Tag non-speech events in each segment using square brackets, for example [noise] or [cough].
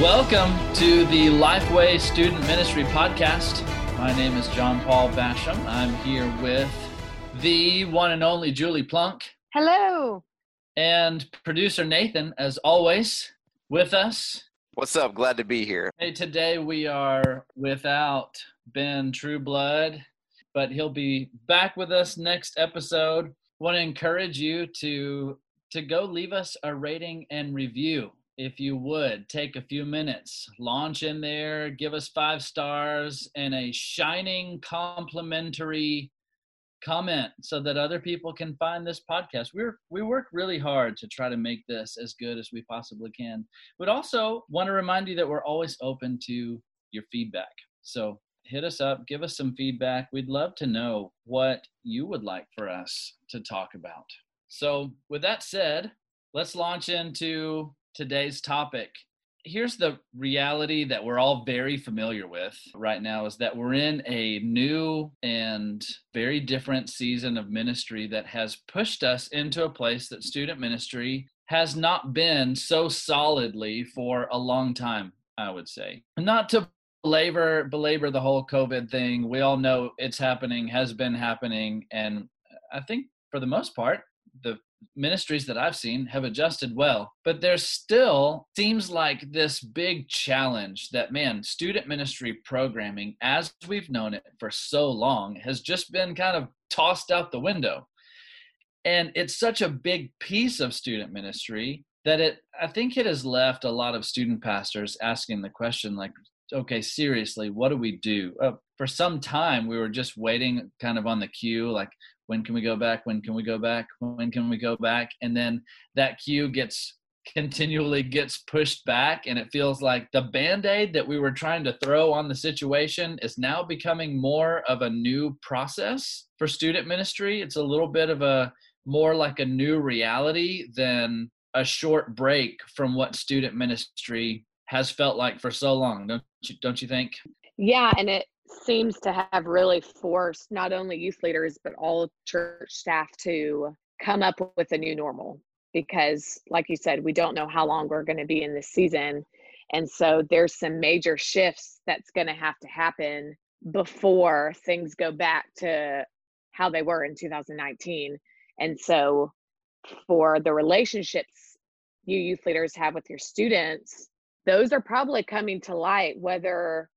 Welcome to the Lifeway Student Ministry Podcast. My name is John Paul Basham. I'm here with the one and only Julie Plunk. Hello. And producer Nathan, as always, with us. What's up? Glad to be here. Hey, today we are without Ben Trueblood, but he'll be back with us next episode. Want to encourage you to to go leave us a rating and review if you would take a few minutes launch in there give us five stars and a shining complimentary comment so that other people can find this podcast. We're we work really hard to try to make this as good as we possibly can. But also want to remind you that we're always open to your feedback. So hit us up give us some feedback. We'd love to know what you would like for us to talk about. So with that said let's launch into today's topic. Here's the reality that we're all very familiar with right now is that we're in a new and very different season of ministry that has pushed us into a place that student ministry has not been so solidly for a long time, I would say. Not to belabor belabor the whole COVID thing. We all know it's happening, has been happening, and I think for the most part, the ministries that I've seen have adjusted well, but there still seems like this big challenge that, man, student ministry programming, as we've known it for so long, has just been kind of tossed out the window. And it's such a big piece of student ministry that it, I think it has left a lot of student pastors asking the question, like, okay, seriously, what do we do? Uh, for some time, we were just waiting kind of on the queue, like, when can we go back? When can we go back? When can we go back? And then that queue gets continually gets pushed back and it feels like the band-aid that we were trying to throw on the situation is now becoming more of a new process for student ministry. It's a little bit of a more like a new reality than a short break from what student ministry has felt like for so long don't you don't you think? Yeah and it seems to have really forced not only youth leaders but all church staff to come up with a new normal. Because like you said we don't know how long we're going to be in this season. And so there's some major shifts that's going to have to happen before things go back to how they were in 2019 and so for the relationships you youth leaders have with your students those are probably coming to light whether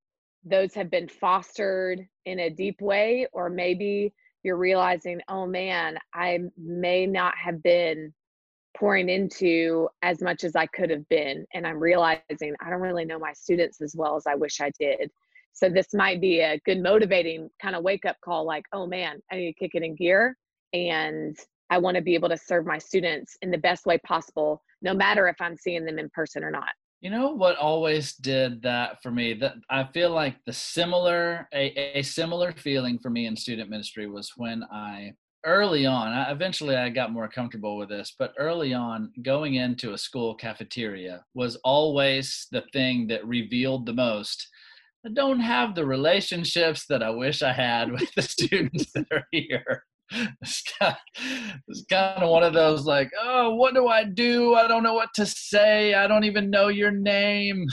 those have been fostered in a deep way, or maybe you're realizing, oh man, I may not have been pouring into as much as I could have been. And I'm realizing I don't really know my students as well as I wish I did. So this might be a good motivating kind of wake up call like, oh man, I need to kick it in gear. And I want to be able to serve my students in the best way possible, no matter if I'm seeing them in person or not. You know what always did that for me? That I feel like the similar a, a similar feeling for me in student ministry was when I early on I, eventually i got more comfortable with this but early on going into a school cafeteria was always the thing that revealed the most i don't have the relationships that i wish i had [laughs] with the students that are here it's kind, of, it's kind of one of those like, oh, what do I do? I don't know what to say. I don't even know your name.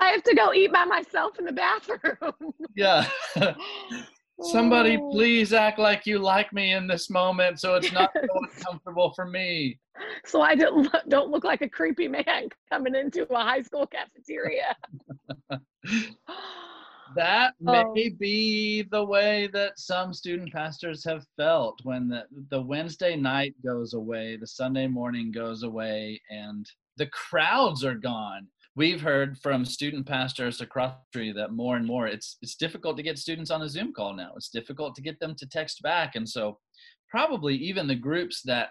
I have to go eat by myself in the bathroom. yeah. [laughs] Somebody oh. please act like you like me in this moment so it's not so uncomfortable for me. So I don't look, don't look like a creepy man coming into a high school cafeteria [laughs] that may oh. be the way that some student pastors have felt when the, the Wednesday night goes away, the Sunday morning goes away, and the crowds are gone. We've heard from student pastors across the country that more and more it's it's difficult to get students on a Zoom call now. It's difficult to get them to text back. And so probably even the groups that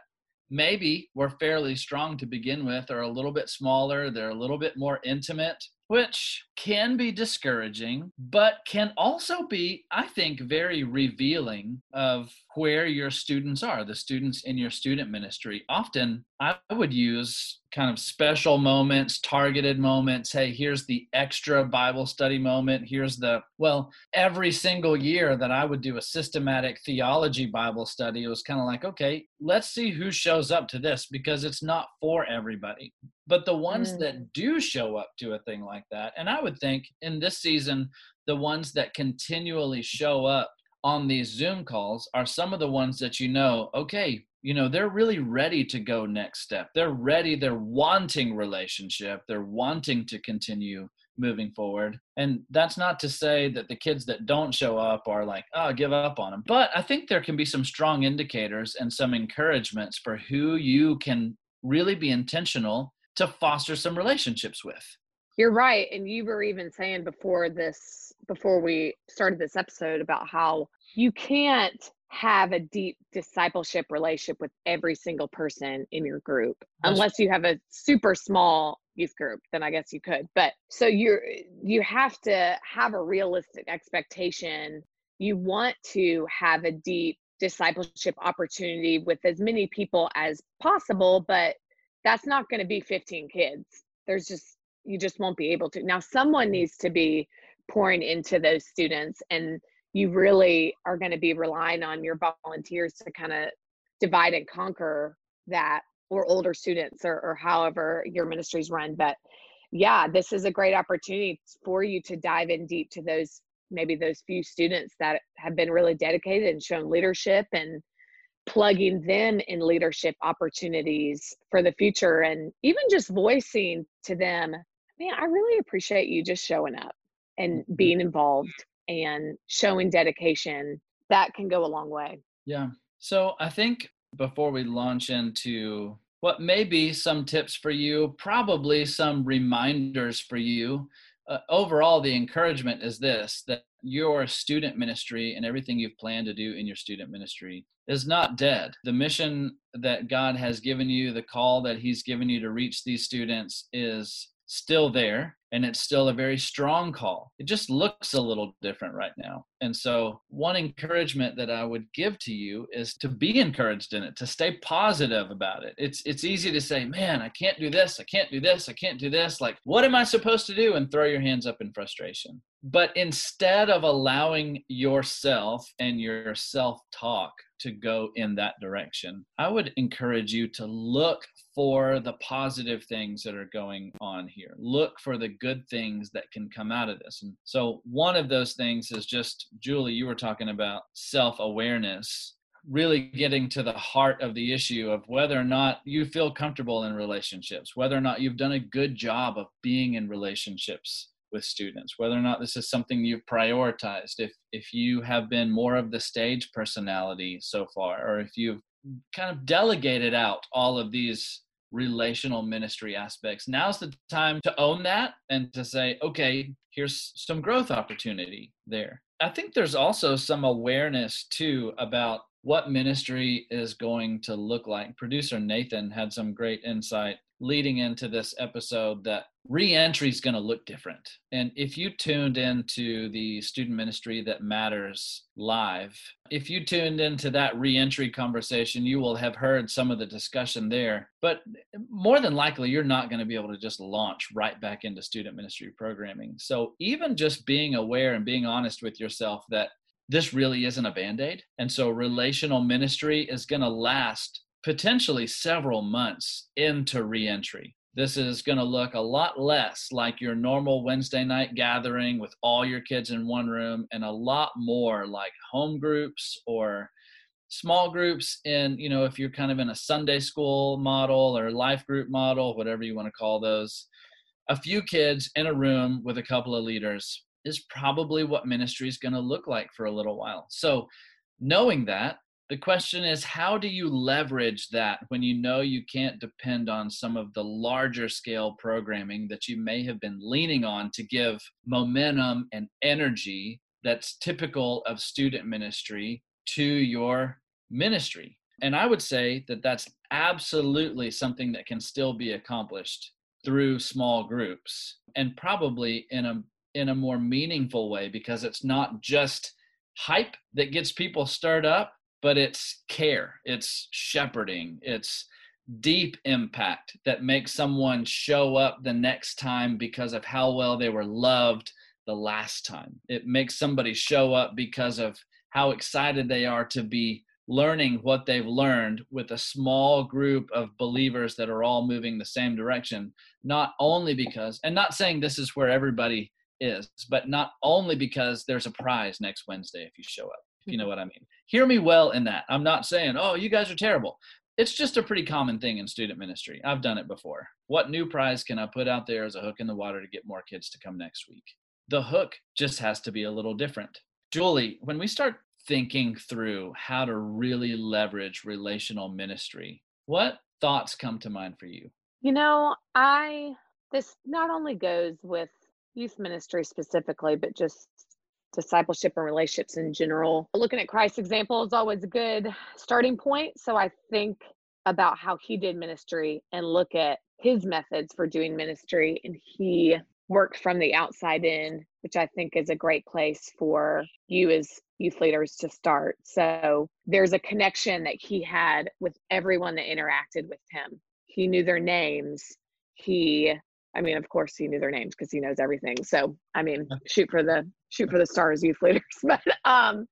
maybe were fairly strong to begin with are a little bit smaller, they're a little bit more intimate which can be discouraging, but can also be, I think, very revealing of where your students are, the students in your student ministry. Often I would use kind of special moments, targeted moments. Hey, here's the extra Bible study moment. Here's the, well, every single year that I would do a systematic theology Bible study, it was kind of like, okay, let's see who shows up to this because it's not for everybody. But the ones Mm. that do show up to a thing like that and i would think in this season the ones that continually show up on these zoom calls are some of the ones that you know okay you know they're really ready to go next step. They're ready they're wanting relationship they're wanting to continue moving forward. And that's not to say that the kids that don't show up are like oh give up on them but i think there can be some strong indicators and some encouragements for who you can really be intentional to foster some relationships with. You're right. And you were even saying before this, before we started this episode about how you can't have a deep discipleship relationship with every single person in your group unless you have a super small youth group then i guess you could. But so you're you have to have a realistic expectation. You want to have a deep discipleship opportunity with as many people as possible but that's not going to be 15 kids. There's just you just won't be able to. Now someone needs to be pouring into those students and you really are going to be relying on your volunteers to kind of divide and conquer that or older students or, or however your ministries run. But yeah this is a great opportunity for you to dive in deep to those maybe those few students that have been really dedicated and shown leadership and plugging them in leadership opportunities for the future and even just voicing to them man i really appreciate you just showing up and Mhm. being involved and showing dedication that can go a long way Yeah. So I think before we launch into what may be some tips for you, probably some reminders for you, uh, overall, the encouragement is this that your student ministry and everything you've planned to do in your student ministry is not dead. The mission that God has given you, the call that He's given you to reach these students is still there and it's still a very strong call. It just looks a little different right now. And so, one encouragement that I would give to you is to be encouraged in it, to stay positive about it. It's it's easy to say, "Man, I can't do this. I can't do this. I can't do this." Like, what am I supposed to do and throw your hands up in frustration. But instead of allowing yourself and your self-talk to go in that direction, I would encourage you to look for the positive things that are going on here. Look for the good things that can come out of this. And so, one of those things is just, Julie, you were talking about self awareness, really getting to the heart of the issue of whether or not you feel comfortable in relationships, whether or not you've done a good job of being in relationships with students whether or not this is something you've prioritized. If if you have been more of the stage personality so far or if you've kind of delegated out all of these relational ministry aspects now's the time to own that and to say okay here's some growth opportunity there. I think there's also some awareness too about what ministry is going to look like. Producer nathan had some great insight leading into this episode that reentry is going to look different. And if you tuned into the student ministry that matters live, if you tuned into that reentry conversation, you will have heard some of the discussion there. But more than likely, you're not going to be able to just launch right back into student ministry programming. So even just being aware and being honest with yourself that this really isn't a band aid. And so relational ministry is going to last potentially several months into reentry. This is going to look a lot less like your normal Wednesday night gathering with all your kids in one room and a lot more like home groups or small groups in, you know, if you're kind of in a Sunday school model or life group model, whatever you want to call those, a few kids in a room with a couple of leaders is probably what ministry is going to look like for a little while. So, knowing that, the question is, how do you leverage that when you know you can't depend on some of the larger scale programming that you may have been leaning on to give momentum and energy that's typical of student ministry to your ministry? And I would say that that's absolutely something that can still be accomplished through small groups and probably in a in a more meaningful way because it's not just hype that gets people stirred up but it's care, it's shepherding, it's deep impact that makes someone show up the next time because of how well they were loved the last time. It makes somebody show up because of how excited they are to be learning what they've learned with a small group of believers that are all moving the same direction, not only because, and not saying this is where everybody is, but not only because there's a prize next Wednesday if you show up, you know what I mean. Hear me well in that. I'm not saying, oh, you guys are terrible. It's just a pretty common thing in student ministry. I've done it before. What new prize can I put out there as a hook in the water to get more kids to come next week? The hook just has to be a little different. Julie, when we start thinking through how to really leverage relational ministry, what thoughts come to mind for you? You know, I, this not only goes with youth ministry specifically, but just discipleship and relationships in general. Looking at Christ's example is always a good starting point. So I think about how he did ministry and look at his methods for doing ministry. And he worked from the outside in, which I think is a great place for you as youth leaders to start. So there's a connection that he had with everyone that interacted with him. He knew their names. He, I mean, of course, he knew their names because he knows everything. So, I mean, shoot for the shoot for the stars, youth leaders. [laughs] But, um,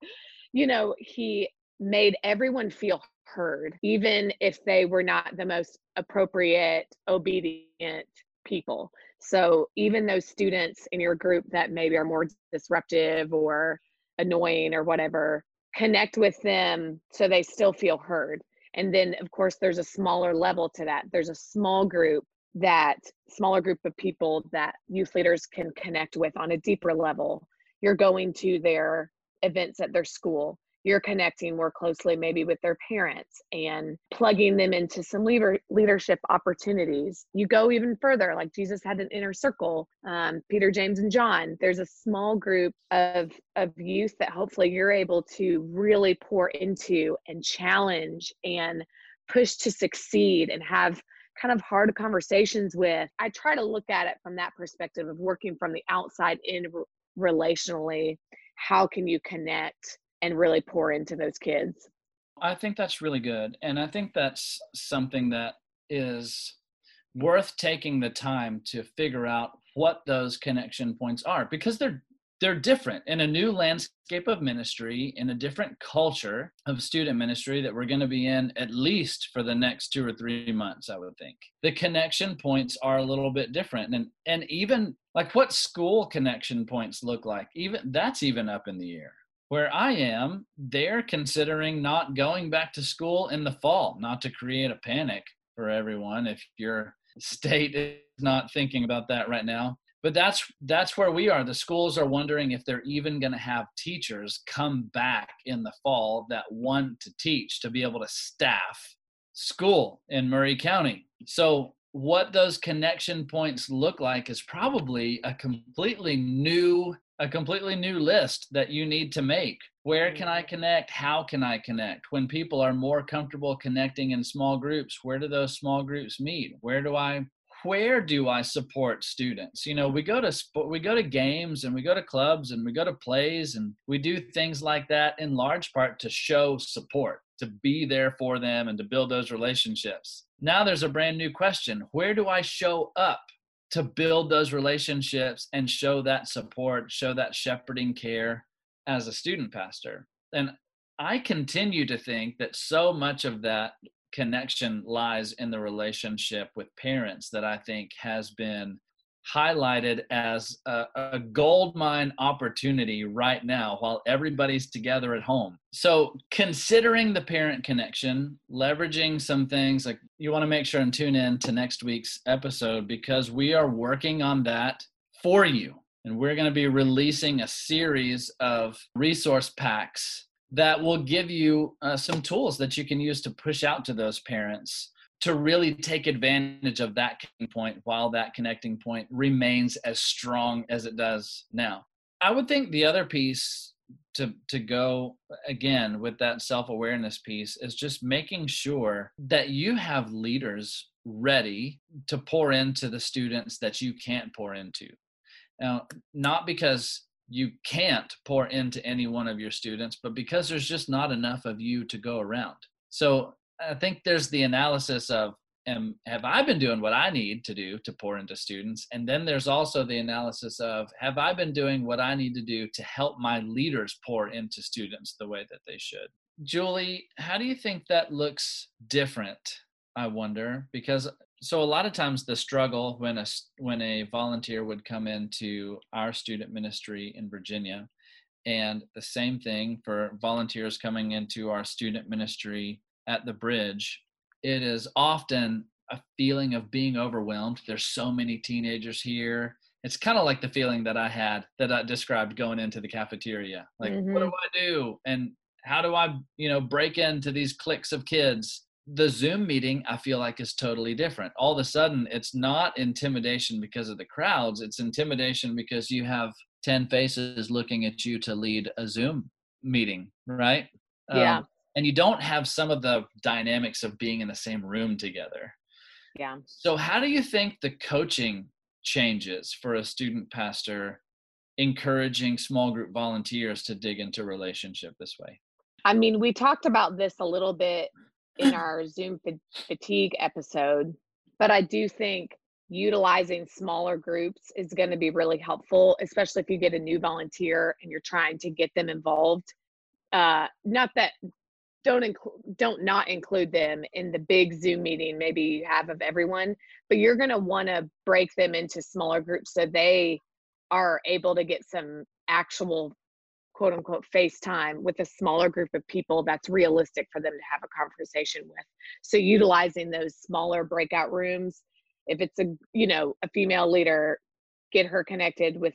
you know, he made everyone feel heard, even if they were not the most appropriate, obedient people. So even those students in your group that maybe are more disruptive or annoying or whatever, connect with them so they still feel heard. And then, of course, there's a smaller level to that. There's a small group that smaller group of people that youth leaders can connect with on a deeper level. You're going to their events at their school. You're connecting more closely maybe with their parents and plugging them into some leader, leadership opportunities. You go even further like jesus had an inner circle um, peter james and john. There's a small group of of youth that hopefully you're able to really pour into and challenge and push to succeed and have kind of hard conversations with. I try to look at it from that perspective of working from the outside in relationally how can you connect and really pour into those kids. I think that's really good. And I think that's something that is worth taking the time to figure out what those connection points are because they're they're different in a new landscape of ministry in a different culture of student ministry that we're going to be in at least for the next 2 or 3 months I would think. The connection points are a little bit different and and even like what school connection points look like even that's even up in the air where I am, they're considering not going back to school in the fall, not to create a panic for everyone if your state is not thinking about that right now. But that's that's where we are. The schools are wondering if they're even going to have teachers come back in the fall that want to teach to be able to staff school in murray County. So what those connection points look like is probably a completely new a completely new list that you need to make. Where can I mm-hmm. connect? How can I connect? When people are more comfortable connecting in small groups, where do those small groups meet? Where do I where do I support students? You know, we go to sport, we go to games and we go to clubs and we go to plays and we do things like that in large part to show support, to be there for them and to build those relationships. Now there's a brand new question. Where do I show up? to build those relationships and show that support, show that shepherding care as a student pastor. And I continue to think that so much of that connection lies in the relationship with parents that I think has been highlighted as a, a, gold mine opportunity right now while everybody's together at home. So, considering the parent connection, leveraging some things like you want to make sure and tune in to next week's episode because we are working on that for you. And we're going to be releasing a series of resource packs that will give you uh, some tools that you can use to push out to those parents to really take advantage of that point while that connecting point remains as strong as it does now. I would think the other piece to to go again with that self-awareness piece is just making sure that you have leaders ready to pour into the students that you can't pour into. Now, not because you can't pour into any one of your students, but because there's just not enough of you to go around. So I think there's the analysis of am have I been doing what I need to do to pour into students? And then there's also the analysis of have I been doing what I need to do to help my leaders pour into students the way that they should? Julie, how do you think that looks different? I wonder because so a lot of times the struggle when a when a volunteer would come into our student ministry in Virginia and the same thing for volunteers coming into our student ministry at the bridge it is often a feeling of being overwhelmed. There's so many teenagers here. It's kind of like the feeling that i had that i described going into the cafeteria like mm-hmm. what do i do? And how do i you know break into these cliques of kids the zoom meeting i feel like is totally different. All of a sudden it's not intimidation because of the crowds it's intimidation because you have 10 faces looking at you to lead a zoom meeting right? Yeah. Um, and you don't have some of the dynamics of being in the same room together. Yeah. So how do you think the coaching changes for a student pastor encouraging small group volunteers to dig into relationship this way? I mean we talked about this a little bit in our zoom fatigue episode but i do think utilizing smaller groups is going to be really helpful especially if you get a new volunteer and you're trying to get them involved. Uh not that don't don't not include them in the big zoom meeting maybe you have of everyone but you're going to want to break them into smaller groups so they are able to get some actual quote unquote FaceTime with a smaller group of people that's realistic for them to have a conversation with. So utilizing those smaller breakout rooms, if it's a you know a female leader, get her connected with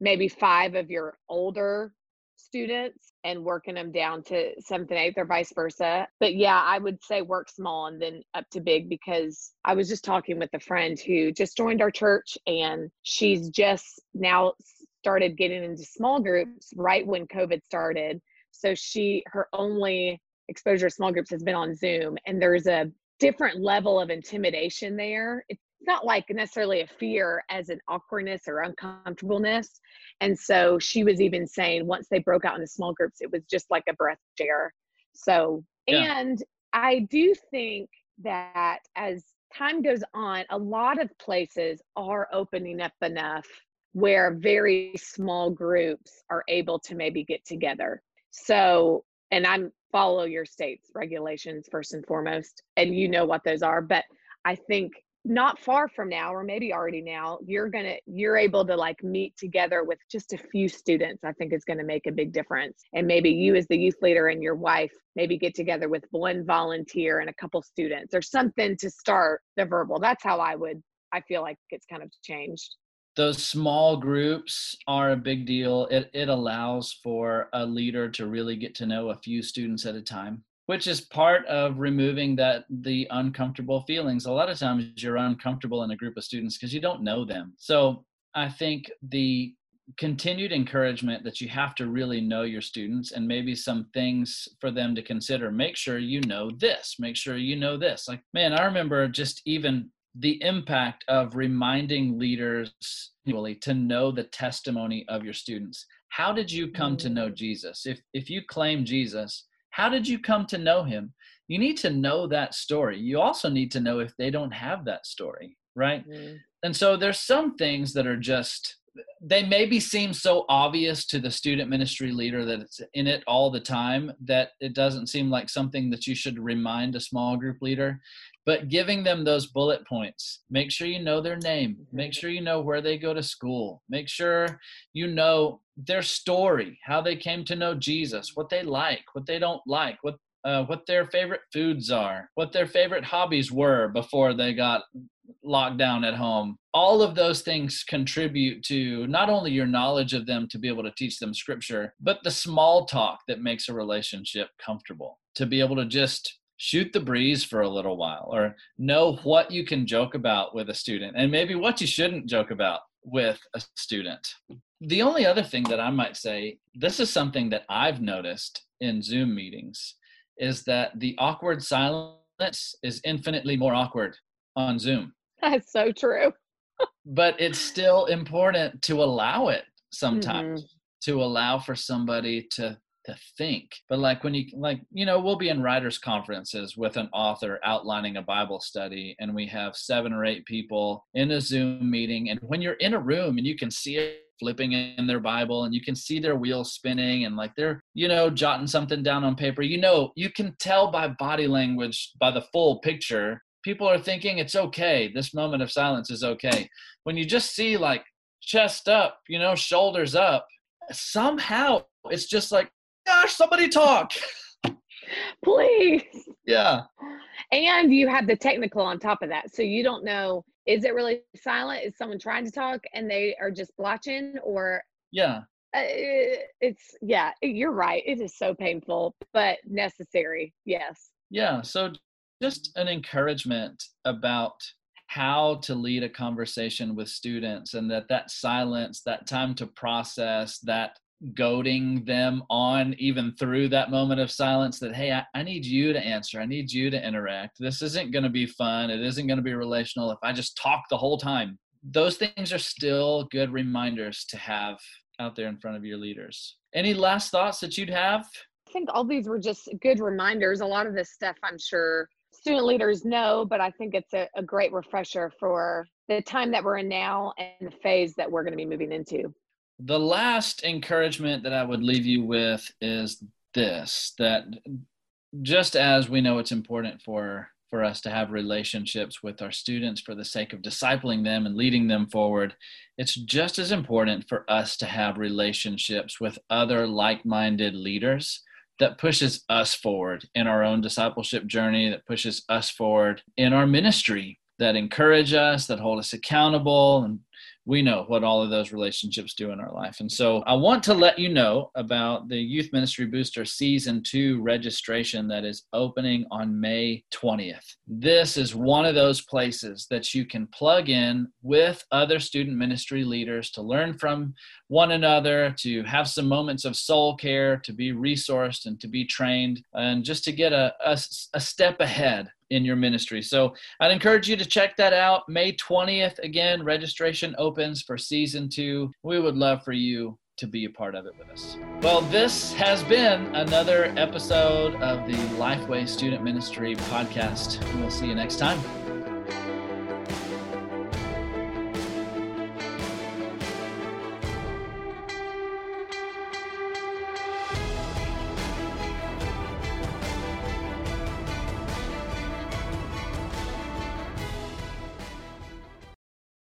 maybe five of your older students and working them down to seventh and eighth or vice versa. But yeah, I would say work small and then up to big because I was just talking with a friend who just joined our church and she's just now started getting into small groups right when COVID started. So she, her only exposure to small groups has been on Zoom and there's a different level of intimidation there. It's not like necessarily a fear as an awkwardness or uncomfortableness. And so she was even saying once they broke out into small groups, it was just like a breath air. So, yeah. and I do think that as time goes on, a lot of places are opening up enough where very small groups are able to maybe get together. So, and I'm follow your state's regulations first and foremost, and you know what those are. But I think not far from now or maybe already now you're gonna you're able to like meet together with just a few students i think is going to make a big difference and maybe you as the youth leader and your wife maybe get together with one volunteer and a couple students or something to start the verbal that's how i would i feel like it's kind of changed those small groups are a big deal. It, it allows for a leader to really get to know a few students at a time which is part of removing that the uncomfortable feelings. A lot of times you're uncomfortable in a group of students because you don't know them. So i think the continued encouragement that you have to really know your students and maybe some things for them to consider. Make sure you know this. Make sure you know this. Like man i remember just even the impact of reminding leaders to know the testimony of your students how did you come to know mm. jesus if if you claim jesus how did you come to know him? You need to know that story. You also need to know if they don't have that story, right? Mm-hmm. And so there's some things that are just they maybe seem so obvious to the student ministry leader that it's in it all the time that it doesn't seem like something that you should remind a small group leader but giving them those bullet points. Make sure you know their name. Make mm-hmm. sure you know where they go to school. Make sure you know their story how they came to know jesus what they like what they don't like what uh, what their favorite foods are what their favorite hobbies were before they got locked down at home. All of those things contribute to not only your knowledge of them to be able to teach them scripture but the small talk that makes a relationship comfortable. To be able to just shoot the breeze for a little while or know what you can joke about with a student and maybe what you shouldn't joke about with a student. The only other thing that I might say, this is something that I've noticed in Zoom meetings, is that the awkward silence is infinitely more awkward on Zoom. That's so true. [laughs] but it's still important to allow it sometimes, mm-hmm. to allow for somebody to to think but like when you like you know we'll be in writers conferences with an author outlining a bible study and we have seven or eight people in a zoom meeting and when you're in a room and you can see it flipping in their Bible and you can see their wheels spinning and like they're, you know, jotting something down on paper. You know, you can tell by body language, by the full picture, people are thinking it's okay. This moment of silence is okay. When you just see like chest up, you know, shoulders up, somehow it's just like, gosh, somebody talk. [laughs] Please. Yeah. And you have the technical on top of that. So you don't know is it really silent? Is someone trying to talk and they are just blotching or yeah. Uh, it's yeah, you're right. It is so painful, but necessary. Yes. Yeah. So just an encouragement about how to lead a conversation with students and that that silence that time to process that goading them on even through that moment of silence that hey I, I need you to answer. I need you to interact. This isn't going to be fun. It isn't going to be relational if i just talk the whole time. Those things are still good reminders to have out there in front of your leaders. Any last thoughts that you'd have? I think all these were just good reminders. A lot of this stuff i'm sure student leaders know but i think it's a, a great refresher for the time that we're in now and the phase that we're going to be moving into the last encouragement that I would leave you with is this that just as we know it's important for for us to have relationships with our students for the sake of discipling them and leading them forward it's just as important for us to have relationships with other like-minded leaders that pushes us forward in our own discipleship journey that pushes us forward in our ministry that encourage us that hold us accountable and we know what all of those relationships do in our life. And so I want to let you know about the Youth Ministry Booster Season 2 registration that is opening on May 20th. This is one of those places that you can plug in with other student ministry leaders to learn from one another, to have some moments of soul care, to be resourced and to be trained, and just to get a, a, a step ahead in your ministry. So I'd encourage you to check that out. May 20th, again, registration opens for season two. We would love for you to be a part of it with us. Well, this has been another episode of the Lifeway Student Ministry podcast. We'll see you next time.